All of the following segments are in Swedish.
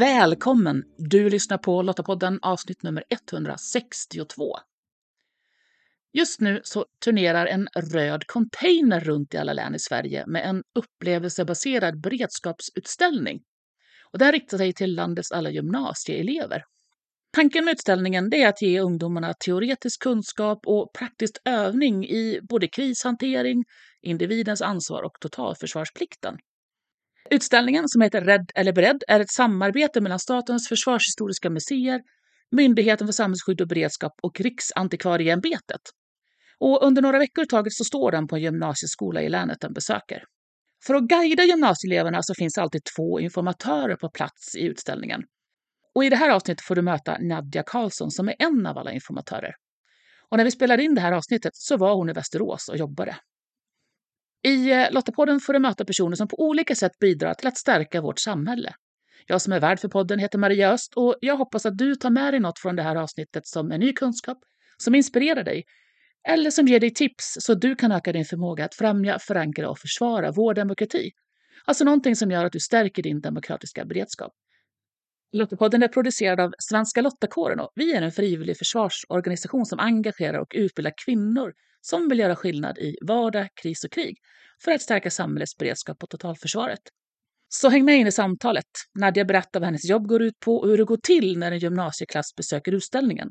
Välkommen! Du lyssnar på Lottapodden avsnitt nummer 162. Just nu så turnerar en röd container runt i alla län i Sverige med en upplevelsebaserad beredskapsutställning. Och den riktar sig till landets alla gymnasieelever. Tanken med utställningen är att ge ungdomarna teoretisk kunskap och praktisk övning i både krishantering, individens ansvar och totalförsvarsplikten. Utställningen, som heter Rädd eller beredd, är ett samarbete mellan Statens försvarshistoriska museer, Myndigheten för samhällsskydd och beredskap och Riksantikvarieämbetet. Och under några veckor i taget så står den på en gymnasieskola i länet den besöker. För att guida gymnasieeleverna så finns alltid två informatörer på plats i utställningen. Och i det här avsnittet får du möta Nadja Karlsson som är en av alla informatörer. Och när vi spelade in det här avsnittet så var hon i Västerås och jobbade. I eh, Lottapodden får du möta personer som på olika sätt bidrar till att stärka vårt samhälle. Jag som är värd för podden heter Maria Öst och jag hoppas att du tar med dig något från det här avsnittet som är ny kunskap, som inspirerar dig eller som ger dig tips så att du kan öka din förmåga att främja, förankra och försvara vår demokrati. Alltså någonting som gör att du stärker din demokratiska beredskap. Lottapodden är producerad av Svenska Lottakåren och vi är en frivillig försvarsorganisation som engagerar och utbildar kvinnor som vill göra skillnad i vardag, kris och krig för att stärka samhällets beredskap och totalförsvaret. Så häng med in i samtalet. Nadja berättar vad hennes jobb går ut på och hur det går till när en gymnasieklass besöker utställningen.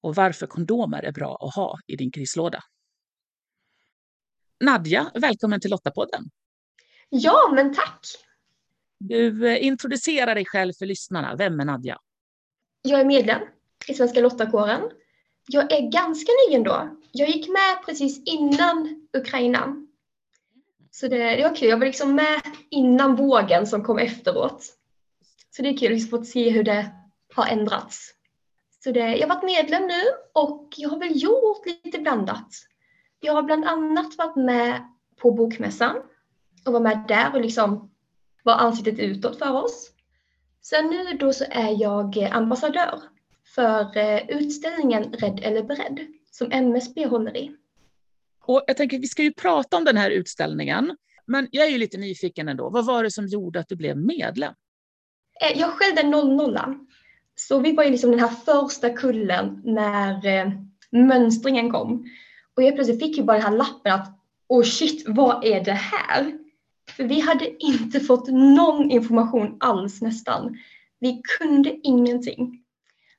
Och varför kondomer är bra att ha i din krislåda. Nadja, välkommen till Lottapodden. Ja, men tack. Du eh, introducerar dig själv för lyssnarna. Vem är Nadja? Jag är medlem i Svenska Lottakåren. Jag är ganska ny ändå. Jag gick med precis innan Ukraina. Så det, det var kul. Jag var liksom med innan vågen som kom efteråt. Så det är kul att liksom se hur det har ändrats. Så det, jag har varit medlem nu och jag har väl gjort lite blandat. Jag har bland annat varit med på Bokmässan och var med där och liksom var ansiktet utåt för oss. Sen nu då så är jag ambassadör för eh, utställningen Rädd eller beredd som MSB håller i. Och jag tänker, vi ska ju prata om den här utställningen, men jag är ju lite nyfiken ändå. Vad var det som gjorde att du blev medlem? Eh, jag själv är 00 så vi var ju liksom den här första kullen när eh, mönstringen kom. Och jag plötsligt fick ju bara den här lappen att oh shit, vad är det här? För vi hade inte fått någon information alls nästan. Vi kunde ingenting.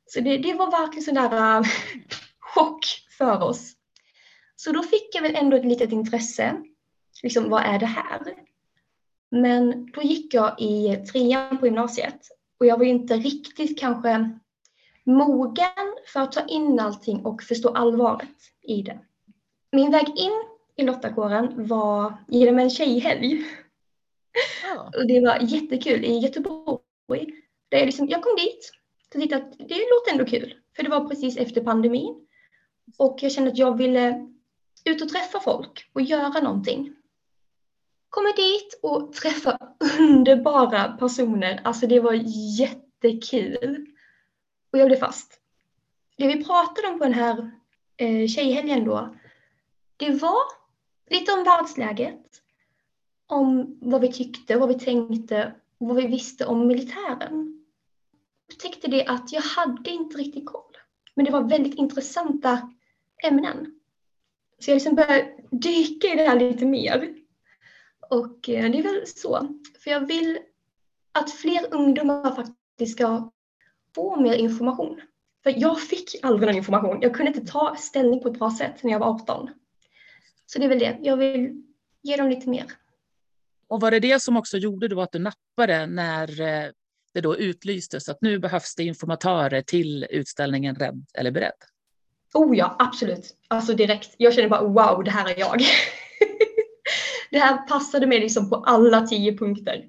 Så det, det var verkligen sån där uh, chock för oss. Så då fick jag väl ändå ett litet intresse. Liksom, vad är det här? Men då gick jag i trean på gymnasiet och jag var inte riktigt kanske mogen för att ta in allting och förstå allvaret i det. Min väg in i lottakåren var genom en tjejhelg. Ja. Och det var jättekul i Göteborg. Där jag, liksom, jag kom dit så tittade att det låter ändå kul. För det var precis efter pandemin. Och jag kände att jag ville ut och träffa folk och göra någonting. Kommer dit och träffa underbara personer. Alltså det var jättekul. Och jag blev fast. Det vi pratade om på den här eh, tjejhelgen då, det var lite om världsläget, om vad vi tyckte, vad vi tänkte och vad vi visste om militären. Upptäckte det att jag hade inte riktigt koll. Men det var väldigt intressanta ämnen. Så jag liksom började dyka i det här lite mer. Och eh, det är väl så. För jag vill att fler ungdomar faktiskt ska få mer information. För jag fick aldrig någon information. Jag kunde inte ta ställning på ett bra sätt när jag var 18. Så det är väl det. Jag vill ge dem lite mer. Och var det det som också gjorde då att du nappade när eh, det då utlystes att nu behövs det informatörer till utställningen Rädd eller beredd? Oh ja, absolut. Alltså direkt. Jag känner bara wow, det här är jag. det här passade mig liksom på alla tio punkter.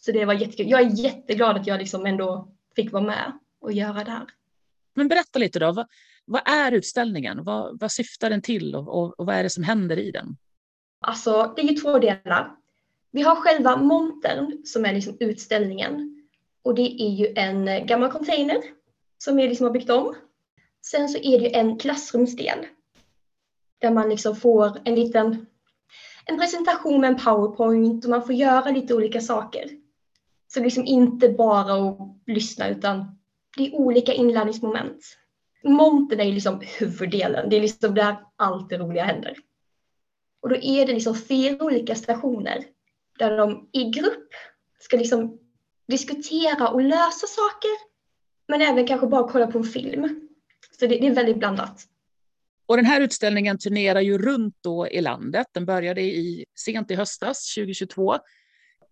Så det var jättekul. Jag är jätteglad att jag liksom ändå fick vara med och göra det här. Men berätta lite då. Vad, vad är utställningen? Vad, vad syftar den till och, och, och, vad är det som händer i den? Alltså, det är ju två delar. Vi har själva montern som är liksom utställningen. Och det är ju en eh, gammal container som vi liksom har byggt om. Sen så är det ju en klassrumsdel. Där man liksom får en liten en presentation med en powerpoint och man får göra lite olika saker. Så liksom inte bara att lyssna utan det är olika inlärningsmoment. Monten är liksom huvuddelen, det är liksom där allt det roliga händer. Och då är det liksom fyra olika stationer där de i grupp ska liksom diskutera och lösa saker. Men även kanske bara kolla på en film. Så det, det är väldigt blandat. Och den här utställningen turnerar ju runt då i landet. Den började i, sent i höstas 2022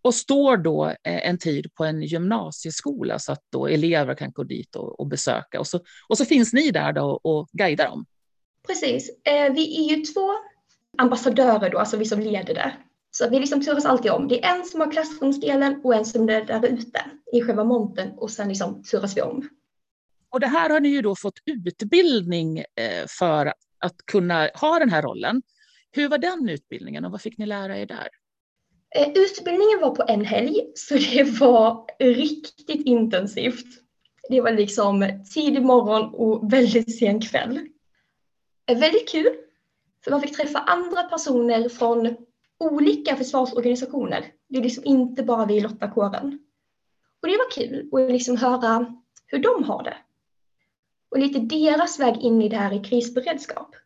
och står då eh, en tid på en gymnasieskola så att då elever kan gå dit och, och besöka. Och så, och så finns ni där då och guidar dem. Precis. Eh, vi är ju två ambassadörer då, alltså vi som leder det. Så vi liksom turas alltid om. Det är en som har klassrumsdelen och en som är där ute i själva monten och sen liksom turas vi om. Och det här har ni ju då fått utbildning eh, för att kunna ha den här rollen. Hur var den utbildningen och vad fick ni lära er där? Eh, utbildningen var på en helg, så det var riktigt intensivt. Det var liksom tidig morgon och väldigt sen kväll. Eh, väldigt kul, för man fick träffa andra personer från olika försvarsorganisationer. Det är liksom inte bara vi i Lottakåren. Och det var kul att liksom höra hur de har det. Och lite deras väg in i det här i krisberedskap.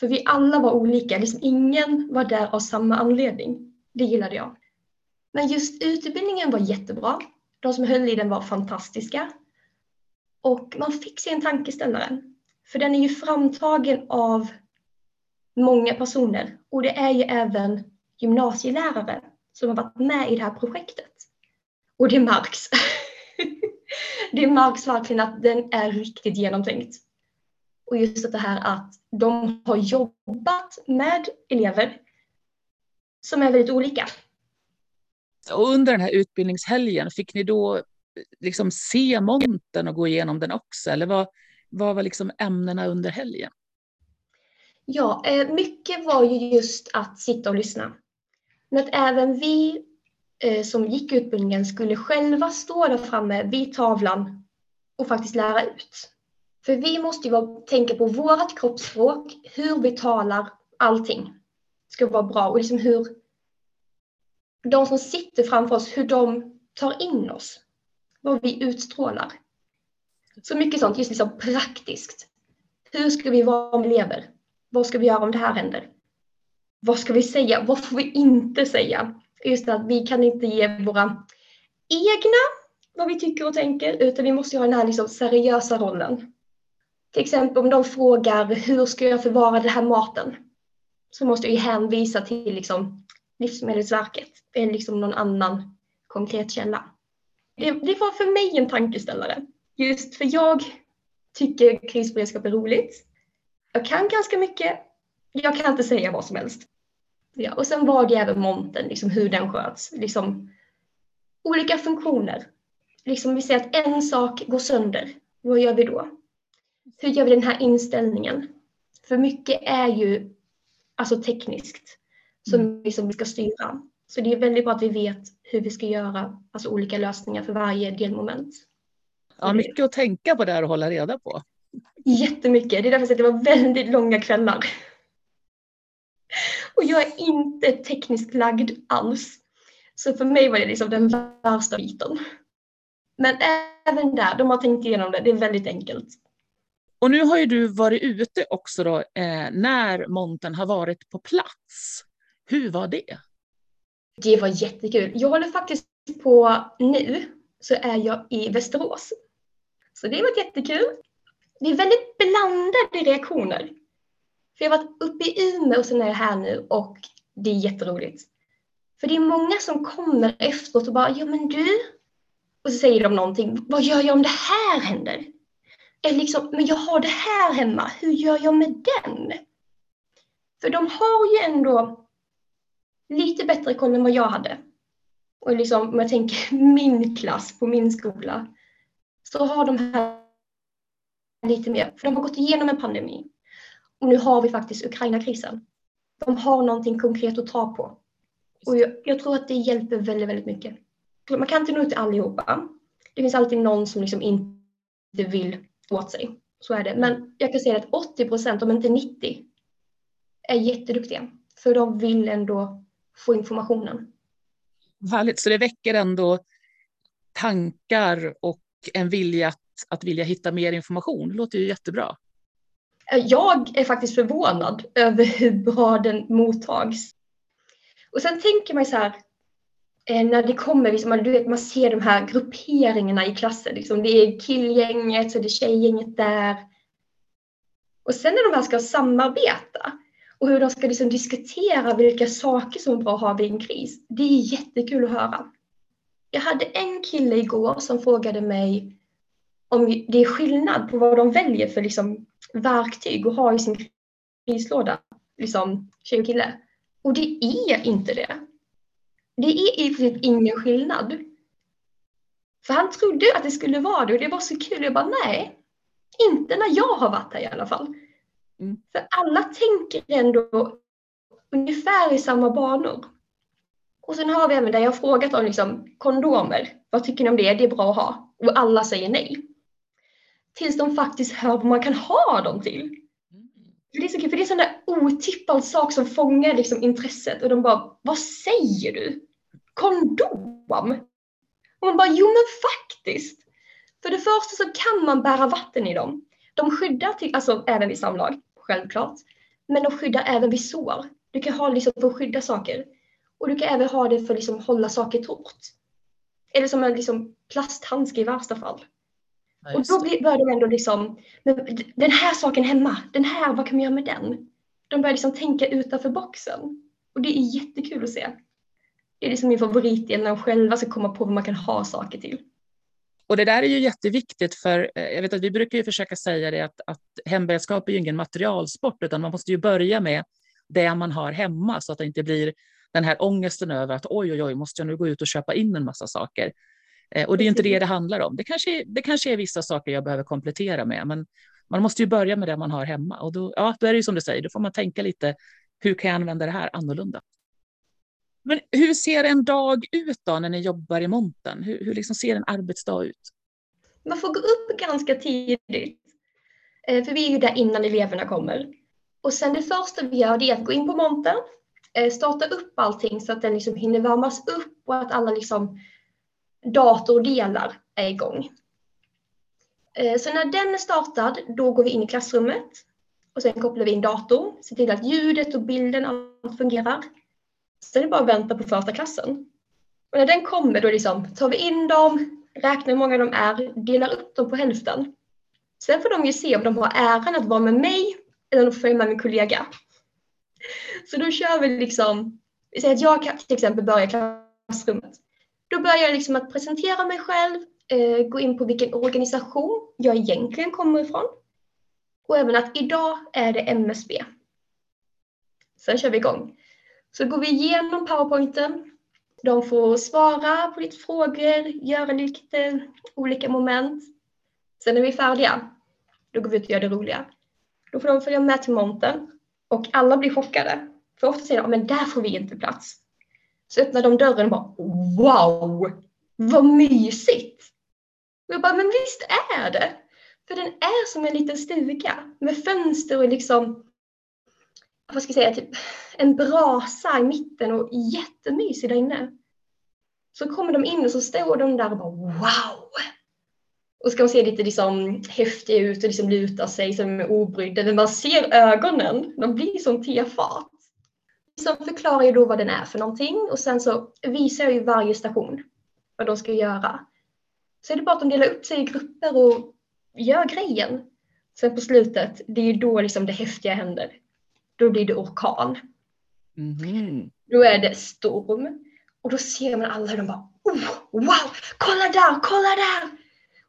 För vi alla var olika, liksom ingen var där av samma anledning. Det gillade jag. Men just utbildningen var jättebra. De som höll i den var fantastiska. Och man fick sig en tankeställare. För den är ju framtagen av många personer. Och det är ju även gymnasielärare som har varit med i det här projektet. Och det märks. det märks verkligen att den är riktigt genomtänkt. Och just det här att de har jobbat med elever som är väldigt olika. Och under den här utbildningshelgen, fick ni då liksom se monten och gå igenom den också? Eller vad, vad var liksom ämnena under helgen? Ja, eh, mycket var ju just att sitta och lyssna. Men att även vi eh, som gick utbildningen skulle själva stå där framme vid tavlan och faktiskt lära ut. För vi måste ju tänka på vårt kroppsspråk, hur vi talar, allting ska vara bra och liksom hur de som sitter framför oss, hur de tar in oss, vad vi utstrålar. Så mycket sånt, just liksom praktiskt. Hur ska vi vara om elever? Vad ska vi göra om det här händer? Vad ska vi säga? Vad får vi inte säga? Just att vi kan inte ge våra egna vad vi tycker och tänker, utan vi måste ha den här liksom seriösa rollen. Till exempel om de frågar hur ska jag förvara den här maten? Så måste jag hänvisa till liksom Livsmedelsverket eller liksom någon annan konkret källa. Det, det var för mig en tankeställare. Just för jag tycker krisberedskap är roligt. Jag kan ganska mycket. Jag kan inte säga vad som helst. Ja, och sen var det även monten, liksom hur den sköts. Liksom, olika funktioner. Liksom vi ser att en sak går sönder. Vad gör vi då? Hur gör vi den här inställningen? För mycket är ju alltså tekniskt som mm. liksom vi ska styra. Så det är väldigt bra att vi vet hur vi ska göra alltså olika lösningar för varje delmoment. Ja, mycket att tänka på där och hålla reda på. Jättemycket. Det är därför att det var väldigt långa kvällar. Och jag är inte tekniskt lagd alls. Så för mig var det liksom den värsta biten. Men även där, de har tänkt igenom det, det är väldigt enkelt. Och nu har ju du varit ute också då, eh, när monten har varit på plats. Hur var det? Det var jättekul. Jag håller faktiskt på nu, så är jag i Västerås. Så det var jättekul. Det är väldigt blandade reaktioner. För jag har varit uppe i Umeå och sen är jag här nu och det är jätteroligt. För det är många som kommer efteråt och bara, ja men du, och så säger de någonting, vad gör jag om det här händer? Eller liksom, men jag har det här hemma, hur gör jag med den? För de har ju ändå lite bättre koll än vad jag hade. Och liksom, om jag tänker min klass på min skola, så har de här lite mer, för de har gått igenom en pandemi. Och nu har vi faktiskt Ukraina-krisen. De har någonting konkret att ta på. Och jag, jag, tror att det hjälper väldigt, väldigt mycket. Man kan inte nå ut till allihopa. Det finns alltid någon som liksom inte vill åt sig. Så är det. Men jag kan säga att 80 procent, om inte 90, är jätteduktiga. För de vill ändå få informationen. Härligt, så det väcker ändå tankar och en vilja att, att vilja hitta mer information. Det låter ju jättebra. Eh, jag är faktiskt förvånad över hur bra den mottags. Och sen tänker man så här, eh, när det kommer, liksom, du vet, man ser de här grupperingarna i klassen. Liksom, det är killgänget, så det är tjejgänget där. Och sen när de här ska samarbeta och hur de ska liksom diskutera vilka saker som är bra att ha vid en kris. Det är jättekul att höra. Jag hade en kille igår som frågade mig om det är skillnad på vad de väljer för liksom verktyg att ha i sin krislåda, liksom tjej och kille. Och det är inte det. Det är i princip ingen skillnad. För han trodde att det skulle vara det och det var så kul. Jag bara nej, inte när jag har varit här i alla fall. Mm. För alla tänker ändå ungefär i samma banor. Och sen har vi även där jag frågat om liksom, kondomer. Vad tycker ni om det? Det är bra att ha. Och alla säger nej. Tills de faktiskt hör vad man kan ha dem till. Mm. För det är så kul, för det är en sån där otippad sak som fångar liksom intresset. Och de bara, vad säger du? Kondom? Och man bara, jo men faktiskt. För det första så kan man bära vatten i dem. De skyddar till, alltså även vid samlag, självklart. Men de skyddar även vid sår. Du kan ha det liksom för att skydda saker. Och du kan även ha det för att liksom hålla saker torrt. Eller som en liksom plasthandske i värsta fall. Och då börjar de ändå liksom, men den här saken hemma, den här, vad kan man göra med den? De börjar liksom tänka utanför boxen. Och det är jättekul att se. Det är liksom min favoritdel när de själva ska komma på vad man kan ha saker till. Och det där är ju jätteviktigt för eh, jag vet att vi brukar ju försöka säga det att, att hemberedskap är ju ingen materialsport utan man måste ju börja med det man har hemma så att det inte blir den här ångesten över att oj, oj, oj, måste jag nu gå ut och köpa in en massa saker? Eh, och det är inte det det handlar om. Det kanske, det kanske är vissa saker jag behöver komplettera med, men man måste ju börja med det man har hemma. Och då, ja, då är det ju som du säger, då får man tänka lite, hur kan jag använda det här annorlunda? Men hur ser en dag ut då när ni jobbar i monten? Hur, hur liksom ser en arbetsdag ut? Man får gå upp ganska tidigt. Eh, för vi är ju där innan eleverna kommer. Och sen det första vi gör är att gå in på monten, eh, starta upp allting så att den liksom hinner värmas upp och att alla liksom datordelar är igång. Eh, så när den är startad, då går vi in i klassrummet och sen kopplar vi in datorn, ser till att ljudet och bilden allt fungerar. Sen är det bara att vänta på första klassen. Och när den kommer då liksom, tar vi in dem, räknar hur många de är, delar upp dem på hälften. Sen får de ju se om de har äran att vara med mig eller om de får följa med min kollega. Så då kör vi liksom, vi säger att jag kan till exempel börja i klassrummet. Då börjar jag liksom att presentera mig själv, eh, gå in på vilken organisation jag egentligen kommer ifrån. Och även att idag är det MSB. Sen kör vi igång. Så går vi igenom powerpointen. De får svara på lite frågor, göra lite olika moment. Sen är vi färdiga. Då går vi ut och gör det roliga. Då får de följa med till monten och alla blir chockade. För ofta säger de, men där får vi inte plats. Så öppnar de dörren och bara, wow, vad mysigt. Och jag bara, men visst är det. För den är som en liten stuga med fönster och liksom vad ska jag säga, typ en brasa i mitten och jättemysig där inne. Så kommer de in och så står de där och bara wow! Och ska de se lite liksom häftiga ut och liksom luta sig som är obrydda. Men man ser ögonen, de blir som tefat. Så förklarar jag då vad den är för någonting och sen så visar jag ju varje station vad de ska göra. Så är det bara att de delar upp sig i grupper och gör grejen. Sen på slutet, det är ju då liksom det häftiga händer då blir det orkan. Mm. Då är det storm. Och då ser man alla hur de bara oh, wow, kolla där, kolla där!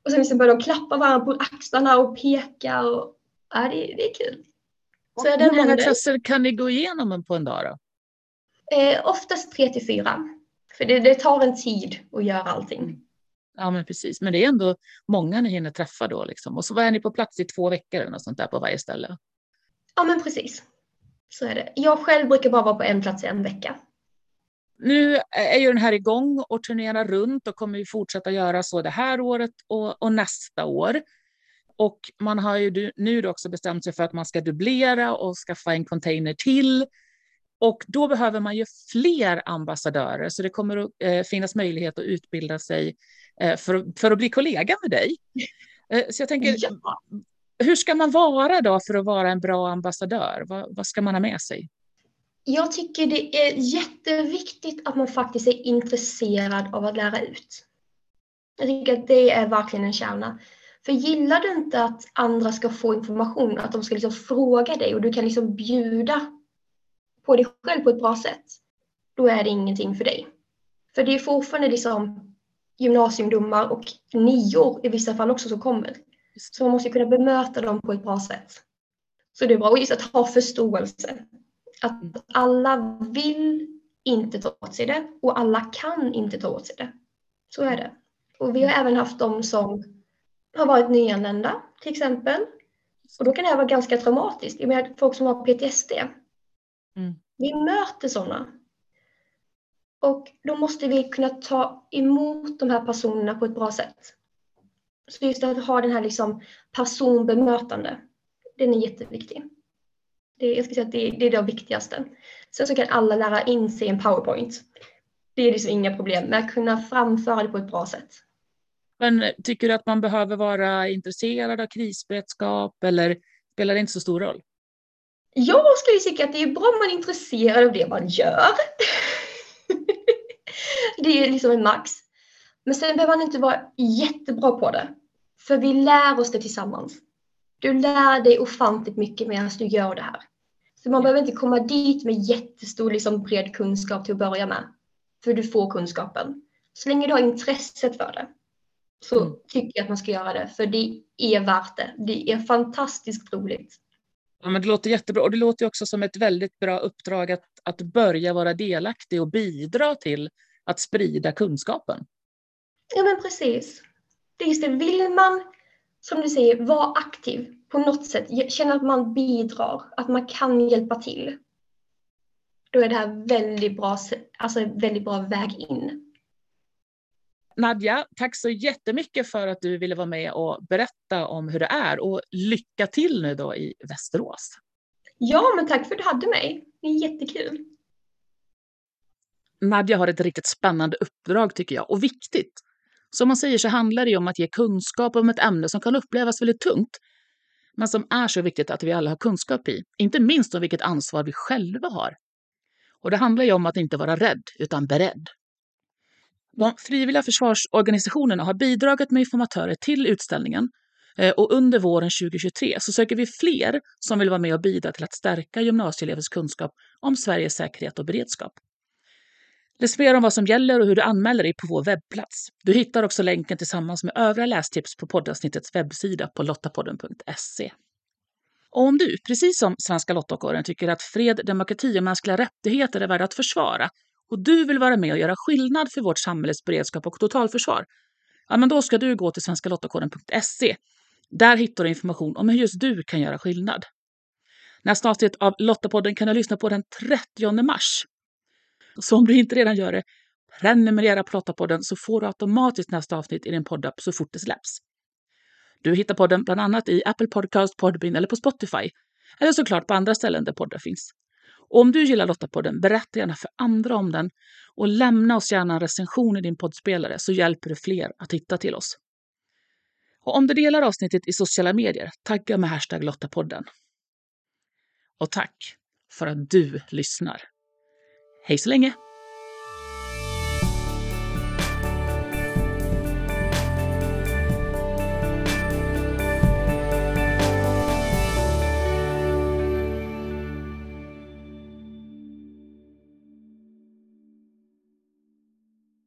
Och sen liksom börjar de klappa varandra på axlarna och peka. Och, ja, det, det är kul. Så hur många händer. klasser kan ni gå igenom på en dag då? Eh, oftast tre till fyra. För det, det, tar en tid att göra allting. Ja, men precis. Men det är ändå många ni hinner träffa då. Liksom. Och så är ni på plats i två veckor eller något sånt där på varje ställe. Ja, men precis. Så är det. Jag själv brukar bara vara på en plats i en vecka. Nu är ju den här igång och turnerar runt och kommer ju fortsätta göra så det här året och, och nästa år. Och man har ju nu också bestämt sig för att man ska dubblera och skaffa en container till. Och då behöver man ju fler ambassadörer, så det kommer att eh, finnas möjlighet att utbilda sig eh, för, för att bli kollega med dig. Eh, så jag tänker, ja. hur ska man vara då för att vara en bra ambassadör? Vad, vad ska man ha med sig? Jag tycker det är jätteviktigt att man faktiskt är intresserad av att lära ut. Jag tycker att det är verkligen en kärna. För gillar du inte att andra ska få information, att de ska liksom fråga dig och du kan liksom bjuda på dig själv på ett bra sätt, då är det ingenting för dig. För det är fortfarande liksom gymnasieungdomar och nior i vissa fall också som kommer. Så man måste kunna bemöta dem på ett bra sätt. Så det är bra. Och just att ha förståelse. Att alla vill inte ta åt sig det och alla kan inte ta åt sig det. Så är det. Och vi har även haft de som har varit nyanlända till exempel. Och då kan det här vara ganska traumatiskt. Jag menar folk som har PTSD. Mm. Vi möter sådana. Och då måste vi kunna ta emot de här personerna på ett bra sätt. Så just att ha den här liksom personbemötande, den är jätteviktig. Det, jag ska säga att det, det är det viktigaste. Sen så kan alla lära in sig en powerpoint. Det är liksom inga problem, men att kunna framföra det på ett bra sätt. Men tycker du att man behöver vara intresserad av krisberedskap eller spelar det inte så stor roll? Jag skulle tycka att det är bra om man är intresserad av det man gör. det är liksom en max. Men sen behöver man inte vara jättebra på det. För vi lär oss det tillsammans. Du lär dig ofantligt mycket medan du gör det här. Så man behöver inte komma dit med jättestor liksom, bred kunskap till att börja med. För du får kunskapen. Så länge du har intresset för det så mm. tycker jag att man ska göra det. För det är värt det. Det är fantastiskt roligt. Ja, men det låter jättebra och det låter också som ett väldigt bra uppdrag att, att börja vara delaktig och bidra till att sprida kunskapen. Ja men precis. Det är just det, vill man som du säger vara aktiv på något sätt, känna att man bidrar, att man kan hjälpa till. Då är det här väldigt bra, alltså väldigt bra väg in. Nadja, tack så jättemycket för att du ville vara med och berätta om hur det är och lycka till nu då i Västerås. Ja, men tack för att du hade mig. Det är jättekul. Nadja har ett riktigt spännande uppdrag tycker jag och viktigt. Som man säger så handlar det om att ge kunskap om ett ämne som kan upplevas väldigt tungt, men som är så viktigt att vi alla har kunskap i. Inte minst om vilket ansvar vi själva har. Och det handlar ju om att inte vara rädd, utan beredd. De frivilliga försvarsorganisationerna har bidragit med informatörer till utställningen eh, och under våren 2023 så söker vi fler som vill vara med och bidra till att stärka gymnasieelevers kunskap om Sveriges säkerhet och beredskap. Läs mer om vad som gäller och hur du anmäler dig på vår webbplats. Du hittar också länken tillsammans med övriga lästips på poddavsnittets webbsida på lottapodden.se. Och om du, precis som Svenska Lottakåren, tycker att fred, demokrati och mänskliga rättigheter är värda att försvara och du vill vara med och göra skillnad för vårt samhälles beredskap och totalförsvar, ja, men då ska du gå till svenskalottakoden.se. Där hittar du information om hur just du kan göra skillnad. Nästa avsnitt av Lottapodden kan du lyssna på den 30 mars. Så om du inte redan gör det, prenumerera på Lottapodden så får du automatiskt nästa avsnitt i din poddapp så fort det släpps. Du hittar podden bland annat i Apple Podcast, Podbean eller på Spotify. Eller såklart på andra ställen där poddar finns. Och om du gillar Lottapodden, berätta gärna för andra om den och lämna oss gärna en recension i din poddspelare så hjälper det fler att hitta till oss. Och om du delar avsnittet i sociala medier, tagga med hashtag Lottapodden. Och tack för att du lyssnar. Hej så länge!